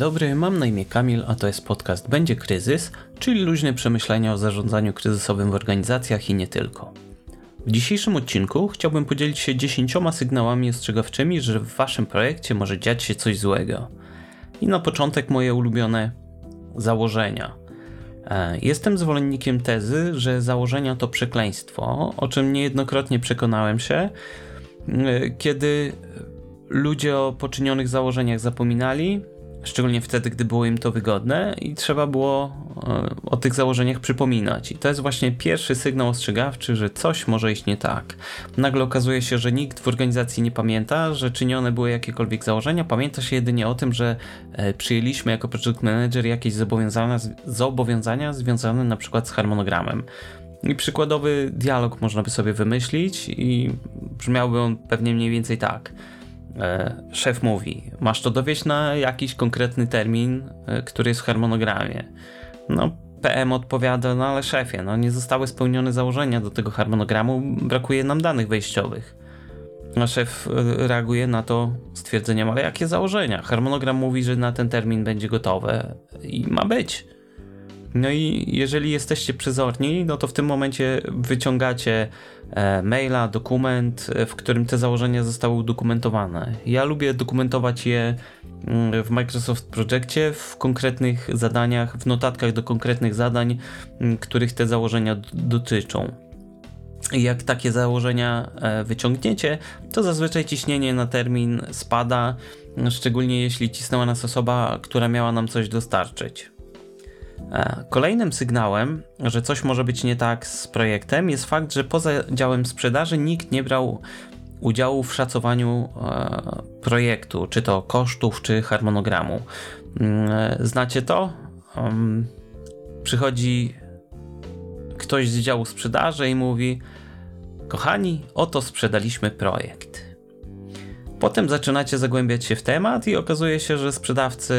Dobry, mam na imię Kamil, a to jest podcast Będzie Kryzys, czyli luźne przemyślenia o zarządzaniu kryzysowym w organizacjach i nie tylko. W dzisiejszym odcinku chciałbym podzielić się dziesięcioma sygnałami ostrzegawczymi, że w waszym projekcie może dziać się coś złego. I na początek moje ulubione założenia. E, jestem zwolennikiem tezy, że założenia to przekleństwo, o czym niejednokrotnie przekonałem się, e, kiedy ludzie o poczynionych założeniach zapominali, szczególnie wtedy, gdy było im to wygodne i trzeba było e, o tych założeniach przypominać. I to jest właśnie pierwszy sygnał ostrzegawczy, że coś może iść nie tak. Nagle okazuje się, że nikt w organizacji nie pamięta, że czynione były jakiekolwiek założenia, pamięta się jedynie o tym, że e, przyjęliśmy jako project manager jakieś zobowiązania, zobowiązania związane na przykład z harmonogramem. I przykładowy dialog można by sobie wymyślić i brzmiałby on pewnie mniej więcej tak – szef mówi, masz to dowieść na jakiś konkretny termin, e, który jest w harmonogramie. No, PM odpowiada, no ale szefie, no nie zostały spełnione założenia do tego harmonogramu, brakuje nam danych wejściowych. A szef e, reaguje na to stwierdzeniem, ale jakie założenia? Harmonogram mówi, że na ten termin będzie gotowe i ma być. No i jeżeli jesteście przezorni, no to w tym momencie wyciągacie e, maila, dokument, e, w którym te założenia zostały udokumentowane. Ja lubię dokumentować je mm, w Microsoft Projectie w konkretnych zadaniach, w notatkach do konkretnych zadań, mm, których te założenia dotyczą. Jak takie założenia e, wyciągniecie, to zazwyczaj ciśnienie na termin spada, szczególnie jeśli cisnęła nas osoba, która miała nam coś dostarczyć. E, kolejnym sygnałem, że coś może być nie tak z projektem, jest fakt, że poza działem sprzedaży nikt nie brał udziału w szacowaniu e, projektu, czy to kosztów, czy harmonogramu. Mm, e, znacie to? Przychodzi ktoś z działu sprzedaży i mówi: Kochani, oto sprzedaliśmy projekt. Potem zaczynacie zagłębiać się w temat i okazuje się, że sprzedawcy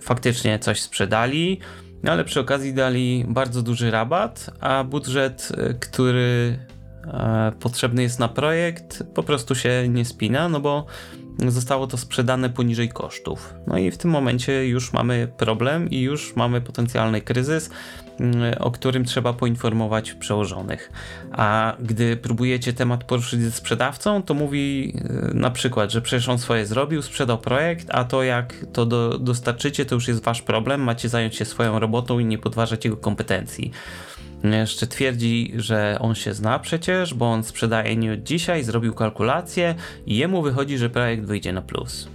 faktycznie coś sprzedali, no ale przy okazji dali bardzo duży rabat, a budżet, e, który e, potrzebny jest na projekt, po prostu się nie spina, no bo zostało to sprzedane poniżej kosztów. No i w tym momencie już mamy problem i już mamy potencjalny kryzys, mm, o którym trzeba poinformować przełożonych. A gdy próbujecie temat poruszyć ze sprzedawcą, to mówi e, na przykład, że przecież on swoje zrobił, sprzedał projekt, a to jak to do, dostarczycie, to już jest wasz problem, macie zająć się swoją robotą i nie podważać jego kompetencji. Jeszcze twierdzi, że on się zna przecież, bo on sprzedaje nie od dzisiaj, zrobił kalkulację i jemu wychodzi, że projekt wyjdzie na plus.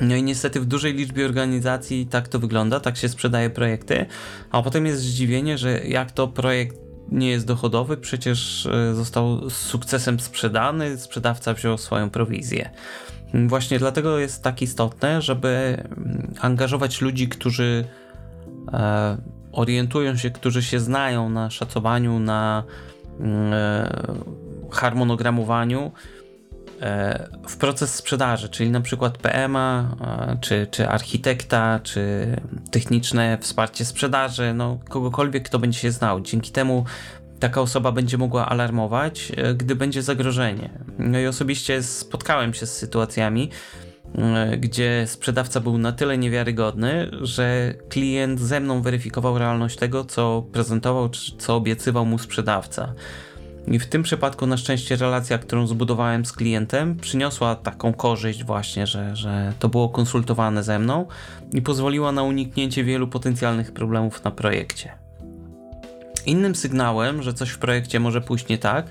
No i niestety w dużej liczbie organizacji tak to wygląda, tak się sprzedaje projekty, a potem jest zdziwienie, że jak to projekt nie jest dochodowy, przecież e, został z sukcesem sprzedany, sprzedawca wziął swoją prowizję. Właśnie dlatego jest tak istotne, żeby mm, angażować ludzi, którzy e, orientują się, którzy się znają na szacowaniu, na mm, e, harmonogramowaniu e, w proces sprzedaży, czyli na przykład PMA, e, czy, czy architekta, czy techniczne wsparcie sprzedaży, no kogokolwiek, kto będzie się znał. Dzięki temu taka osoba będzie mogła alarmować, gdy będzie zagrożenie. No i osobiście spotkałem się z sytuacjami, gdzie sprzedawca był na tyle niewiarygodny, że klient ze mną weryfikował realność tego, co prezentował, czy co obiecywał mu sprzedawca. I w tym przypadku na szczęście relacja, którą zbudowałem z klientem, przyniosła taką korzyść właśnie, że, że to było konsultowane ze mną i pozwoliła na uniknięcie wielu potencjalnych problemów na projekcie. Innym sygnałem, że coś w projekcie może pójść nie tak,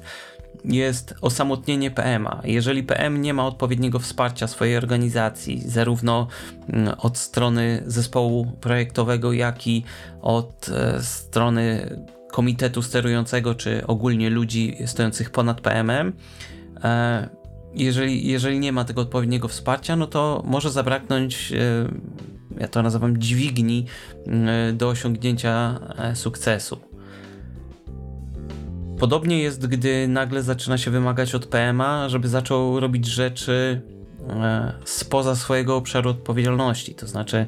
jest osamotnienie PM-a. Jeżeli PM nie ma odpowiedniego wsparcia swojej organizacji, zarówno mm, od strony zespołu projektowego, jak i od e, strony komitetu sterującego, czy ogólnie ludzi stojących ponad PM-em, e, jeżeli, jeżeli nie ma tego odpowiedniego wsparcia, no to może zabraknąć, e, ja to nazywam dźwigni, do osiągnięcia sukcesu. Podobnie jest, gdy nagle zaczyna się wymagać od PMA, żeby zaczął robić rzeczy e, spoza swojego obszaru odpowiedzialności. To znaczy,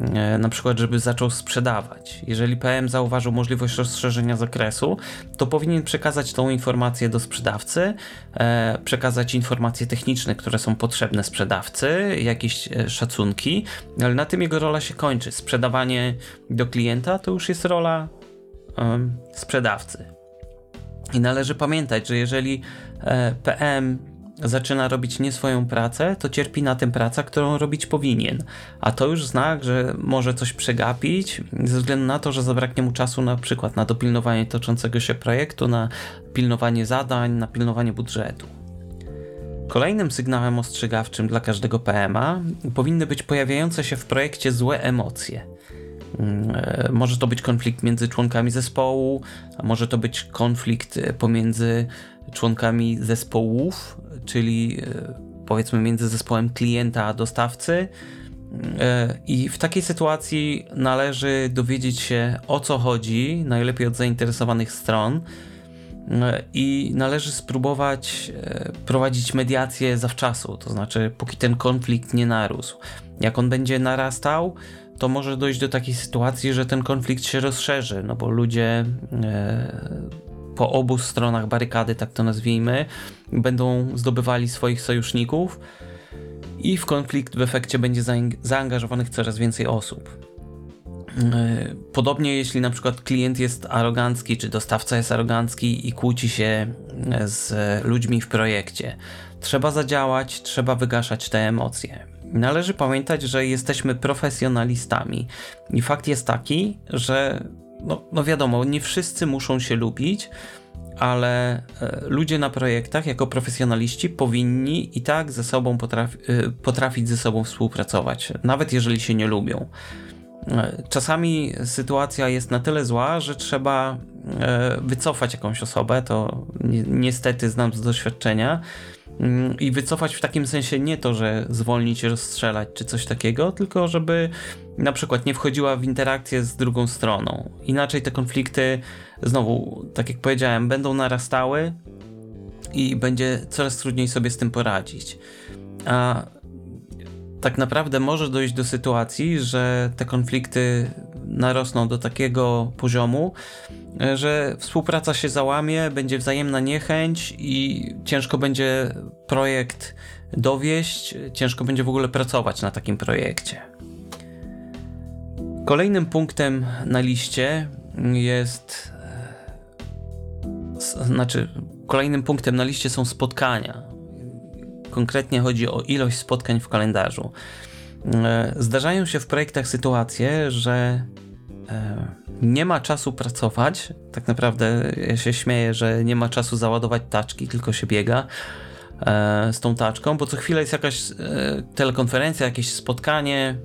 e, na przykład, żeby zaczął sprzedawać. Jeżeli PM zauważył możliwość rozszerzenia zakresu, to powinien przekazać tą informację do sprzedawcy, e, przekazać informacje techniczne, które są potrzebne sprzedawcy, jakieś szacunki, ale na tym jego rola się kończy. Sprzedawanie do klienta to już jest rola sprzedawcy. I należy pamiętać, że jeżeli PM zaczyna robić nie swoją pracę, to cierpi na tym praca, którą robić powinien. A to już znak, że może coś przegapić, ze względu na to, że zabraknie mu czasu na przykład na dopilnowanie toczącego się projektu, na pilnowanie zadań, na pilnowanie budżetu. Kolejnym sygnałem ostrzegawczym dla każdego PMA powinny być pojawiające się w projekcie złe emocje. Mm, e, może to być konflikt między członkami zespołu, a może to być konflikt pomiędzy członkami zespołów, czyli e, powiedzmy między zespołem klienta a dostawcy. E, I w takiej sytuacji należy dowiedzieć się o co chodzi, najlepiej od zainteresowanych stron, e, i należy spróbować prowadzić mediację zawczasu, to znaczy póki ten konflikt nie narósł. Jak on będzie narastał, to może dojść do takiej sytuacji, że ten konflikt się rozszerzy, no bo ludzie po obu stronach barykady, tak to nazwijmy, będą zdobywali swoich sojuszników i w konflikt w efekcie będzie zaangażowanych coraz więcej osób. E, podobnie jeśli na przykład klient jest arogancki, czy dostawca jest arogancki i kłóci się z ludźmi w projekcie. Trzeba zadziałać, trzeba wygaszać te emocje. Należy pamiętać, że jesteśmy profesjonalistami i fakt jest taki, że no, no wiadomo, nie wszyscy muszą się lubić, ale e, ludzie na projektach jako profesjonaliści powinni i tak ze sobą potrafi, potrafić ze sobą współpracować, nawet jeżeli się nie lubią. E, czasami sytuacja jest na tyle zła, że trzeba wycofać jakąś osobę, to niestety znam z doświadczenia, mm, i wycofać w takim sensie nie to, że zwolnić, rozstrzelać czy coś takiego, tylko żeby na przykład nie wchodziła w interakcję z drugą stroną. Inaczej te konflikty, znowu, tak jak powiedziałem, będą narastały i będzie coraz trudniej sobie z tym poradzić. A tak naprawdę może dojść do sytuacji, że te konflikty narosną do takiego poziomu, że współpraca się załamie, będzie wzajemna niechęć i ciężko będzie projekt dowieść, ciężko będzie w ogóle pracować na takim projekcie. Kolejnym punktem na liście jest. E, znaczy, kolejnym punktem na liście są spotkania. Konkretnie chodzi o ilość spotkań w kalendarzu. E, zdarzają się w projektach sytuacje, że e, nie ma czasu pracować. Tak naprawdę ja się śmieję, że nie ma czasu załadować taczki, tylko się biega z tą taczką, bo co chwilę jest jakaś telekonferencja, jakieś spotkanie,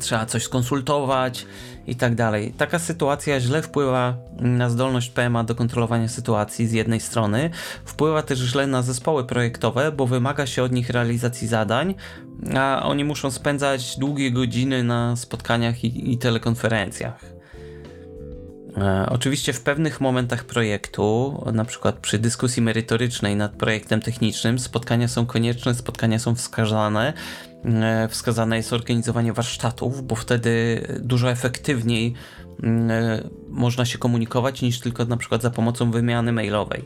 trzeba coś skonsultować i tak dalej. Taka sytuacja źle wpływa na zdolność PMA do kontrolowania sytuacji z jednej strony, wpływa też źle na zespoły projektowe, bo wymaga się od nich realizacji zadań, a oni muszą spędzać długie godziny na spotkaniach i, i telekonferencjach. E, oczywiście w pewnych momentach projektu, na przykład przy dyskusji merytorycznej nad projektem technicznym, spotkania są konieczne, spotkania są wskazane. E, wskazane jest organizowanie warsztatów, bo wtedy dużo efektywniej mm, e, można się komunikować niż tylko na przykład za pomocą wymiany mailowej.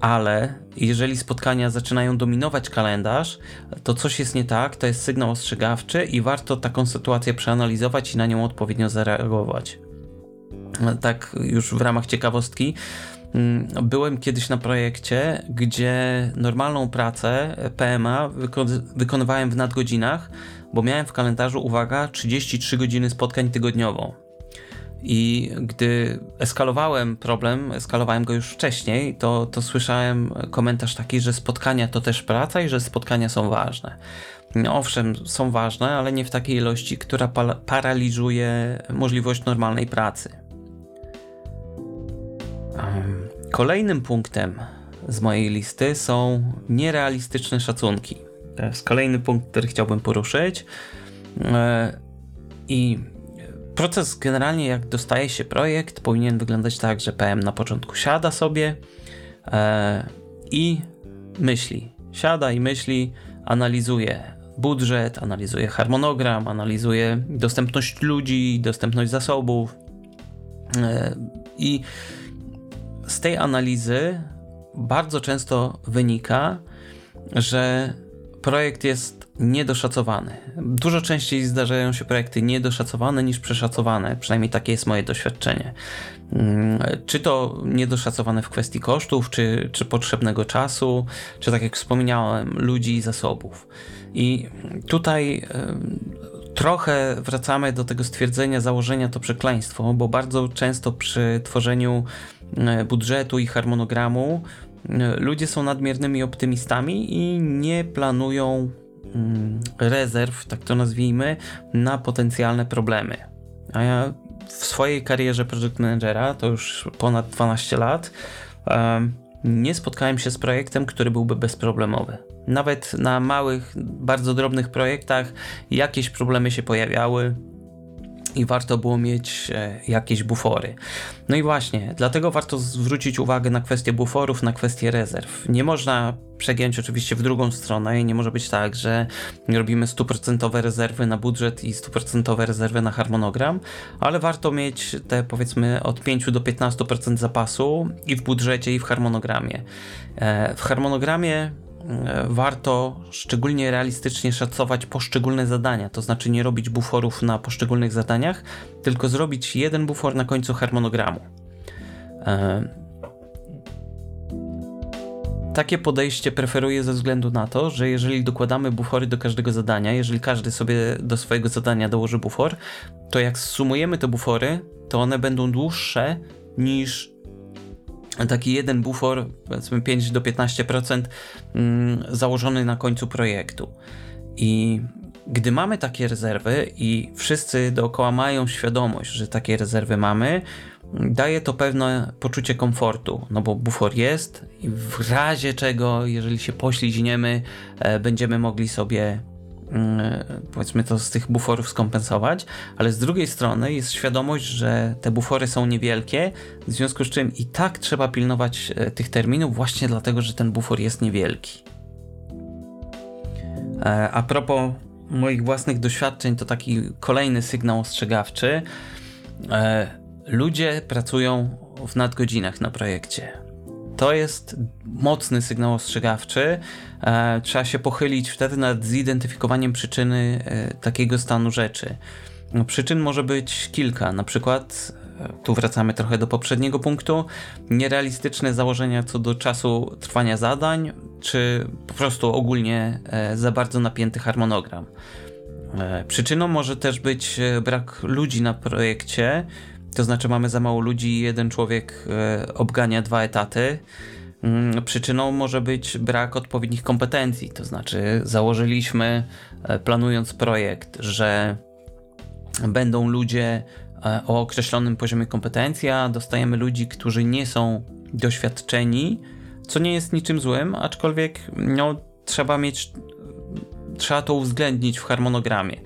Ale jeżeli spotkania zaczynają dominować kalendarz, to coś jest nie tak, to jest sygnał ostrzegawczy i warto taką sytuację przeanalizować i na nią odpowiednio zareagować tak już w ramach ciekawostki, mm, byłem kiedyś na projekcie, gdzie normalną pracę PMA wykonywałem w nadgodzinach, bo miałem w kalendarzu, uwaga, 33 godziny spotkań tygodniowo. I gdy eskalowałem problem, eskalowałem go już wcześniej, to, to słyszałem komentarz taki, że spotkania to też praca i że spotkania są ważne. Owszem, są ważne, ale nie w takiej ilości, która paraliżuje możliwość normalnej pracy. Kolejnym punktem z mojej listy są nierealistyczne szacunki. To jest kolejny punkt, który chciałbym poruszyć. E, I proces generalnie, jak dostaje się projekt, powinien wyglądać tak, że PM na początku siada sobie e, i myśli. Siada i myśli, analizuje budżet, analizuje harmonogram, analizuje dostępność ludzi, dostępność zasobów. E, I tej analizy bardzo często wynika, że projekt jest niedoszacowany. Dużo częściej zdarzają się projekty niedoszacowane niż przeszacowane, przynajmniej takie jest moje doświadczenie. Mm, czy to niedoszacowane w kwestii kosztów, czy, czy potrzebnego czasu, czy tak jak wspomniałem, ludzi i zasobów. I tutaj trochę wracamy do tego stwierdzenia, założenia to przekleństwo, bo bardzo często przy tworzeniu budżetu i harmonogramu ludzie są nadmiernymi optymistami i nie planują mm, rezerw, tak to nazwijmy, na potencjalne problemy. A ja w swojej karierze project managera, to już ponad 12 lat, nie spotkałem się z projektem, który byłby bezproblemowy. Nawet na małych, bardzo drobnych projektach jakieś problemy się pojawiały, i warto było mieć e, jakieś bufory. No i właśnie, dlatego warto zwrócić uwagę na kwestię buforów, na kwestię rezerw. Nie można przegiąć oczywiście w drugą stronę i nie może być tak, że robimy stuprocentowe rezerwy na budżet i stuprocentowe rezerwy na harmonogram, ale warto mieć te powiedzmy od 5 do 15% zapasu i w budżecie i w harmonogramie. E, w harmonogramie warto szczególnie realistycznie szacować poszczególne zadania, to znaczy nie robić buforów na poszczególnych zadaniach, tylko zrobić jeden bufor na końcu harmonogramu. E, takie podejście preferuję ze względu na to, że jeżeli dokładamy bufory do każdego zadania, jeżeli każdy sobie do swojego zadania dołoży bufor, to jak sumujemy te bufory, to one będą dłuższe niż taki jeden bufor, powiedzmy 5 do 15% mm, założony na końcu projektu. I gdy mamy takie rezerwy i wszyscy dookoła mają świadomość, że takie rezerwy mamy, daje to pewne poczucie komfortu, no bo bufor jest i w razie czego, jeżeli się poślizgniemy, e, będziemy mogli sobie powiedzmy to z tych buforów skompensować, ale z drugiej strony jest świadomość, że te bufory są niewielkie, w związku z czym i tak trzeba pilnować e, tych terminów właśnie dlatego, że ten bufor jest niewielki. E, a propos moich własnych doświadczeń, to taki kolejny sygnał ostrzegawczy. E, ludzie pracują w nadgodzinach na projekcie. To jest mocny sygnał ostrzegawczy. E, trzeba się pochylić wtedy nad zidentyfikowaniem przyczyny e, takiego stanu rzeczy. No, przyczyn może być kilka, na przykład e, tu wracamy trochę do poprzedniego punktu, nierealistyczne założenia co do czasu trwania zadań, czy po prostu ogólnie za bardzo napięty harmonogram. Przyczyną może też być brak ludzi na projekcie, to znaczy mamy za mało ludzi jeden człowiek e, obgania dwa etaty. Mm, przyczyną może być brak odpowiednich kompetencji, to znaczy założyliśmy, e, planując projekt, że będą ludzie e, o określonym poziomie kompetencji, a dostajemy ludzi, którzy nie są doświadczeni, co nie jest niczym złym, aczkolwiek no, trzeba mieć, trzeba to uwzględnić w harmonogramie,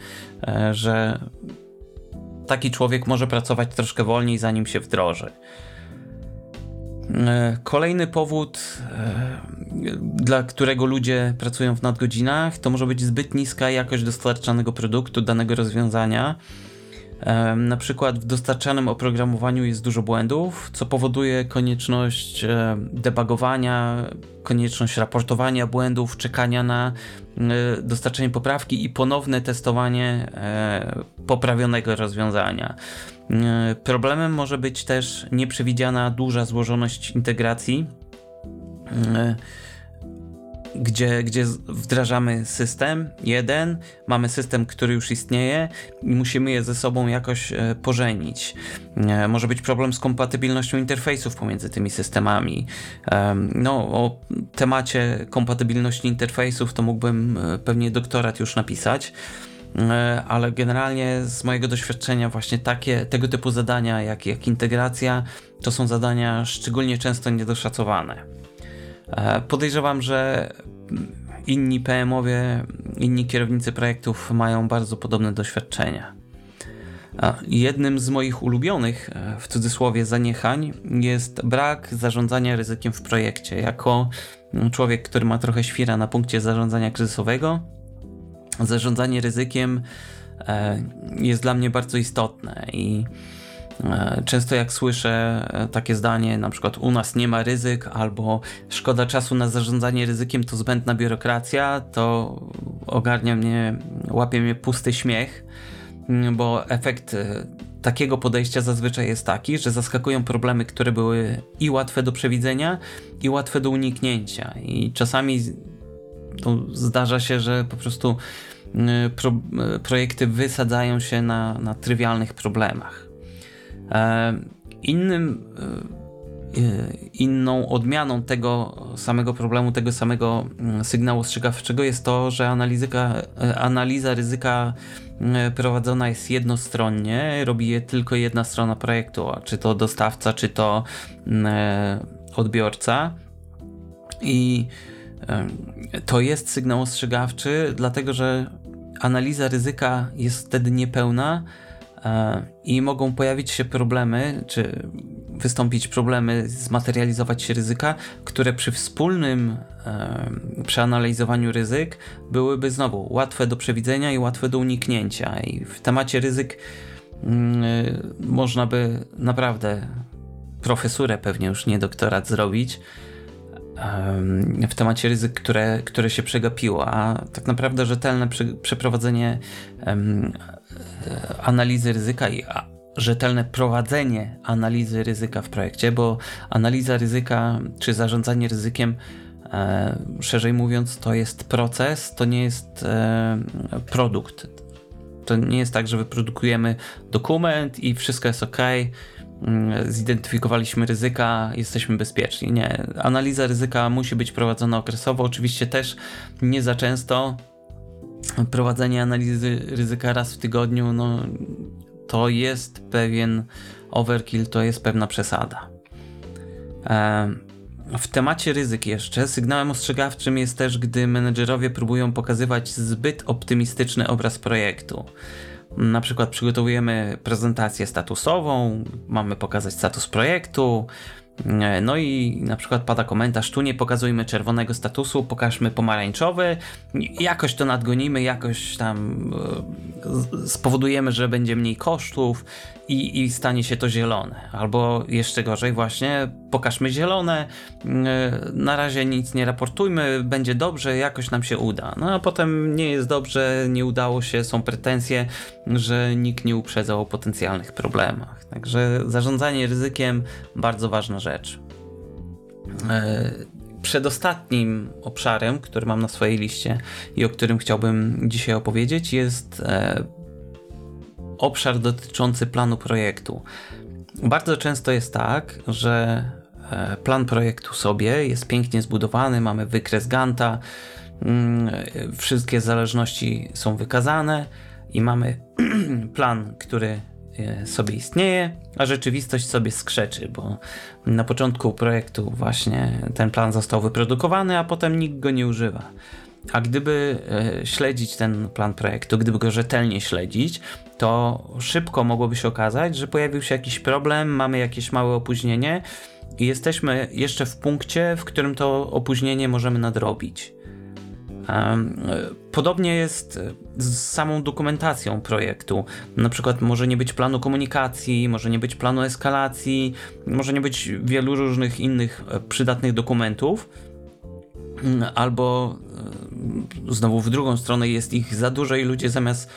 że taki człowiek może pracować troszkę wolniej, zanim się wdroży. E, kolejny powód, e, dla którego ludzie pracują w nadgodzinach, to może być zbyt niska jakość dostarczanego produktu, danego rozwiązania na przykład w dostarczanym oprogramowaniu jest dużo błędów, co powoduje konieczność debugowania, konieczność raportowania błędów, czekania na dostarczenie poprawki i ponowne testowanie e, poprawionego rozwiązania. Problemem może być też nieprzewidziana duża złożoność integracji gdzie, gdzie wdrażamy system jeden, mamy system, który już istnieje i musimy je ze sobą jakoś e, pożenić. E, może być problem z kompatybilnością interfejsów pomiędzy tymi systemami. No, o temacie kompatybilności interfejsów to mógłbym e, pewnie doktorat już napisać ale generalnie z mojego doświadczenia właśnie takie, tego typu zadania jak, jak integracja to są zadania szczególnie często niedoszacowane. E, podejrzewam, że inni PM-owie, inni kierownicy projektów mają bardzo podobne doświadczenia. Jednym z moich ulubionych, e, w cudzysłowie, zaniechań jest brak zarządzania ryzykiem w projekcie. Jako człowiek, który ma trochę świra na punkcie zarządzania kryzysowego, zarządzanie ryzykiem e, jest dla mnie bardzo istotne i e, Często jak słyszę e, takie zdanie, na przykład u nas nie ma ryzyk, albo szkoda czasu na zarządzanie ryzykiem, to zbędna biurokracja, to ogarnia mnie, łapie mnie pusty śmiech, bo efekt takiego podejścia zazwyczaj jest taki, że zaskakują problemy, które były i łatwe do przewidzenia, i łatwe do uniknięcia. I czasami zdarza się, że po prostu y, pro, projekty wysadzają się na, na trywialnych problemach. E, innym, y, inną odmianą tego samego problemu, tego samego mm, sygnału ostrzegawczego jest to, że analizyka, analiza ryzyka prowadzona jest jednostronnie, robi je tylko jedna strona projektu, czy to dostawca, czy to mm, e, odbiorca. I to jest sygnał ostrzegawczy, dlatego że analiza ryzyka jest wtedy niepełna e, i mogą pojawić się problemy, czy wystąpić problemy, zmaterializować się ryzyka, które przy wspólnym przeanalizowaniu ryzyk byłyby znowu łatwe do przewidzenia i łatwe do uniknięcia. I w temacie ryzyk mm, można by naprawdę profesurę pewnie już nie doktorat zrobić w temacie ryzyk, które, które się przegapiło, a tak naprawdę rzetelne przeprowadzenie analizy ryzyka i rzetelne prowadzenie analizy ryzyka w projekcie, bo analiza ryzyka czy zarządzanie ryzykiem, e, szerzej mówiąc, to jest proces, to nie jest e, produkt. To nie jest tak, że wyprodukujemy dokument i wszystko jest ok, Mm, zidentyfikowaliśmy ryzyka, jesteśmy bezpieczni. Nie, analiza ryzyka musi być prowadzona okresowo, oczywiście też nie za często. Prowadzenie analizy ryzyka raz w tygodniu, no to jest pewien overkill, to jest pewna przesada. W temacie ryzyk jeszcze sygnałem ostrzegawczym jest też, gdy menedżerowie próbują pokazywać zbyt optymistyczny obraz projektu. Na przykład przygotowujemy prezentację statusową, mamy pokazać status projektu, no i na przykład pada komentarz, tu nie pokazujmy czerwonego statusu, pokażmy pomarańczowy, jakoś to nadgonimy, jakoś tam e, spowodujemy, że będzie mniej kosztów i, i stanie się to zielone. Albo jeszcze gorzej właśnie, pokażmy zielone, e, na razie nic nie raportujmy, będzie dobrze, jakoś nam się uda. No a potem nie jest dobrze, nie udało się, są pretensje, że nikt nie uprzedzał o potencjalnych problemach. Także zarządzanie ryzykiem bardzo ważna rzecz. E, przedostatnim obszarem, który mam na swojej liście i o którym chciałbym dzisiaj opowiedzieć, jest e, obszar dotyczący planu projektu. Bardzo często jest tak, że e, plan projektu sobie jest pięknie zbudowany, mamy wykres Ganta, mm, wszystkie zależności są wykazane i mamy plan, który e, sobie istnieje, a rzeczywistość sobie skrzeczy, bo na początku projektu właśnie ten plan został wyprodukowany, a potem nikt go nie używa. A gdyby e, śledzić ten plan projektu, gdyby go rzetelnie śledzić, to szybko mogłoby się okazać, że pojawił się jakiś problem, mamy jakieś małe opóźnienie i jesteśmy jeszcze w punkcie, w którym to opóźnienie możemy nadrobić. Podobnie jest z samą dokumentacją projektu. Na przykład może nie być planu komunikacji, może nie być planu eskalacji, może nie być wielu różnych innych e, przydatnych dokumentów, albo e, znowu w drugą stronę jest ich za dużo i ludzie zamiast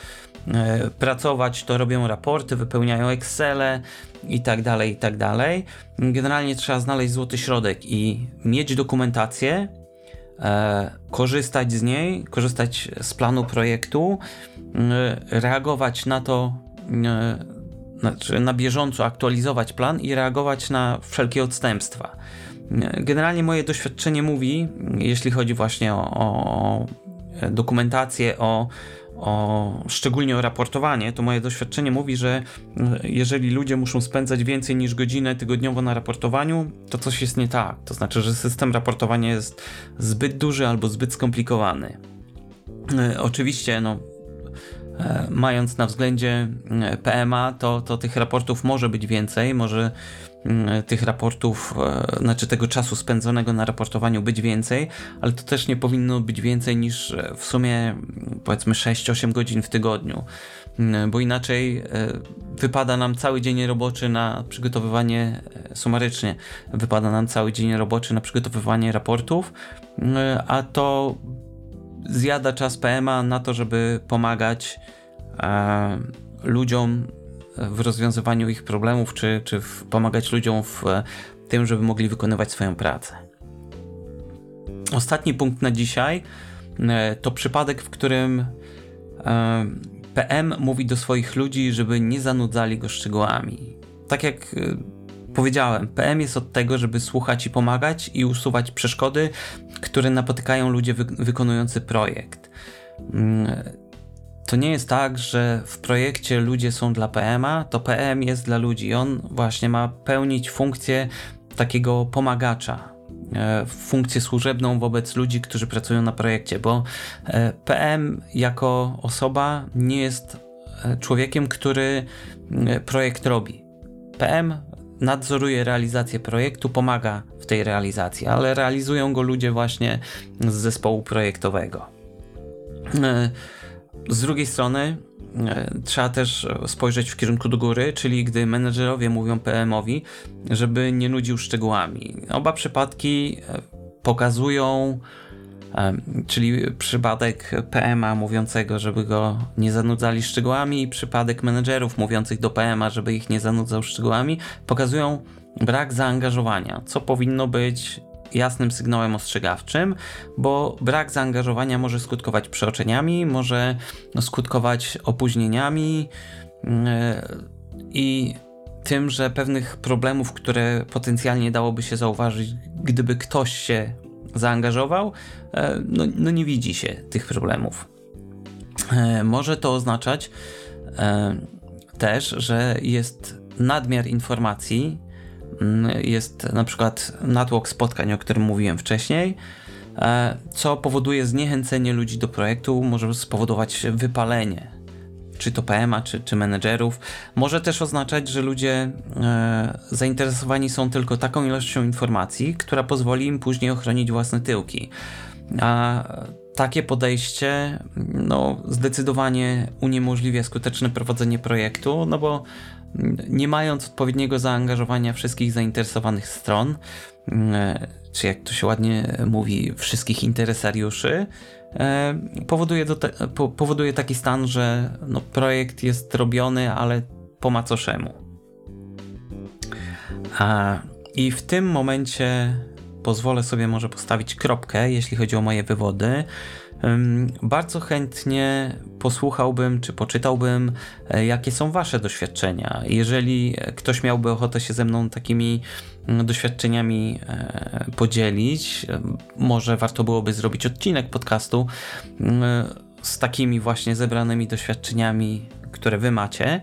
e, pracować, to robią raporty, wypełniają Excele i tak dalej, i tak dalej. Generalnie trzeba znaleźć złoty środek i mieć dokumentację, e, korzystać z niej, korzystać z planu projektu, reagować na to, znaczy na bieżąco aktualizować plan i reagować na wszelkie odstępstwa. Generalnie moje doświadczenie mówi, jeśli chodzi właśnie o, o dokumentację, o, o, szczególnie o raportowanie, to moje doświadczenie mówi, że jeżeli ludzie muszą spędzać więcej niż godzinę tygodniowo na raportowaniu, to coś jest nie tak. To znaczy, że system raportowania jest zbyt duży albo zbyt skomplikowany. E, oczywiście, no, mając na względzie PMA, to, to tych raportów może być więcej, może tych raportów, e, znaczy tego czasu spędzonego na raportowaniu być więcej, ale to też nie powinno być więcej niż e, w sumie mm, powiedzmy 6-8 godzin w tygodniu, mm, bo inaczej e, wypada nam cały dzień roboczy na przygotowywanie, sumarycznie wypada nam cały dzień roboczy na przygotowywanie raportów, a to zjada czas PMA na to, żeby pomagać ludziom w rozwiązywaniu ich problemów, czy, czy pomagać ludziom w tym, żeby mogli wykonywać swoją pracę. Ostatni punkt na dzisiaj e, to przypadek, w którym e, PM mówi do swoich ludzi, żeby nie zanudzali go szczegółami. Tak jak e, powiedziałem, PM jest od tego, żeby słuchać i pomagać i usuwać przeszkody, które napotykają ludzie wykonujący projekt. To nie jest tak, że w projekcie ludzie są dla PM-a, to PM jest dla ludzi. On właśnie ma pełnić funkcję takiego pomagacza, e, funkcję służebną wobec ludzi, którzy pracują na projekcie, bo e, PM jako osoba nie jest e, człowiekiem, który projekt robi. PM nadzoruje realizację projektu, pomaga w tej realizacji, ale realizują go ludzie właśnie z zespołu projektowego. Z drugiej strony e, trzeba też spojrzeć w kierunku do góry, czyli gdy menedżerowie mówią PM-owi, żeby nie nudził szczegółami. Oba przypadki e, pokazują, e, czyli przypadek PM-a mówiącego, żeby go nie zanudzali szczegółami i przypadek menedżerów mówiących do PM-a, żeby ich nie zanudzał szczegółami, pokazują brak zaangażowania, co powinno być jasnym sygnałem ostrzegawczym, bo brak zaangażowania może skutkować przeoczeniami, może skutkować opóźnieniami yy, i tym, że pewnych problemów, które potencjalnie dałoby się zauważyć, gdyby ktoś się zaangażował, yy, no, no nie widzi się tych problemów. Yy, może to oznaczać też, że jest nadmiar informacji, jest na przykład natłok spotkań, o którym mówiłem wcześniej, e, co powoduje zniechęcenie ludzi do projektu, może spowodować wypalenie, czy to PMA, czy, czy menedżerów. Może też oznaczać, że ludzie e, zainteresowani są tylko taką ilością informacji, która pozwoli im później ochronić własne tyłki. A takie podejście no, zdecydowanie uniemożliwia skuteczne prowadzenie projektu, no bo nie mając odpowiedniego zaangażowania wszystkich zainteresowanych stron, e, czy jak to się ładnie mówi, wszystkich interesariuszy, e, powoduje, te, powoduje taki stan, że no, projekt jest robiony, ale po macoszemu. A, I w tym momencie pozwolę sobie może postawić kropkę, jeśli chodzi o moje wywody. Bardzo chętnie posłuchałbym czy poczytałbym, e, jakie są Wasze doświadczenia. Jeżeli ktoś miałby ochotę się ze mną takimi mm, doświadczeniami e, podzielić, może warto byłoby zrobić odcinek podcastu mm, z takimi właśnie zebranymi doświadczeniami, które Wy macie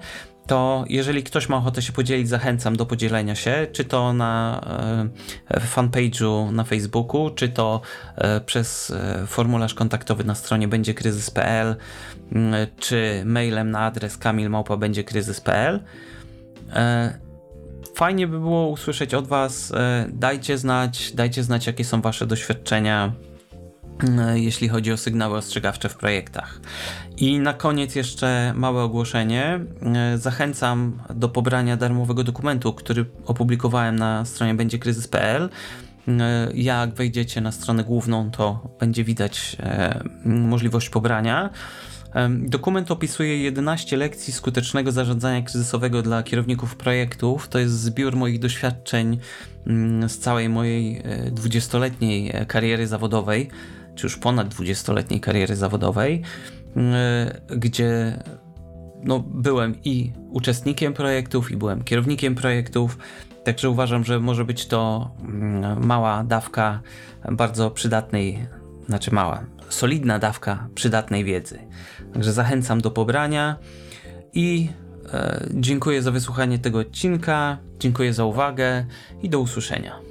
to jeżeli ktoś ma ochotę się podzielić, zachęcam do podzielenia się, czy to na e, fanpage'u na Facebooku, czy to e, przez e, formularz kontaktowy na stronie będziekryzys.pl, czy mailem na adres kamilmałpa.będziekryzys.pl. Fajnie by było usłyszeć od Was. Dajcie znać, dajcie znać, jakie są Wasze doświadczenia jeśli chodzi o sygnały ostrzegawcze w projektach. I na koniec jeszcze małe ogłoszenie. E, zachęcam do pobrania darmowego dokumentu, który opublikowałem na stronie będziekryzys.pl. E, jak wejdziecie na stronę główną, to będzie widać możliwość pobrania. Dokument opisuje 11 lekcji skutecznego zarządzania kryzysowego dla kierowników projektów. To jest zbiór moich doświadczeń mm, z całej mojej 20-letniej kariery zawodowej już ponad 20-letniej kariery zawodowej, e, gdzie no, byłem i uczestnikiem projektów, i byłem kierownikiem projektów. Także uważam, że może być to mm, mała dawka bardzo przydatnej, znaczy mała, solidna dawka przydatnej wiedzy. Także zachęcam do pobrania i e, dziękuję za wysłuchanie tego odcinka, dziękuję za uwagę i do usłyszenia.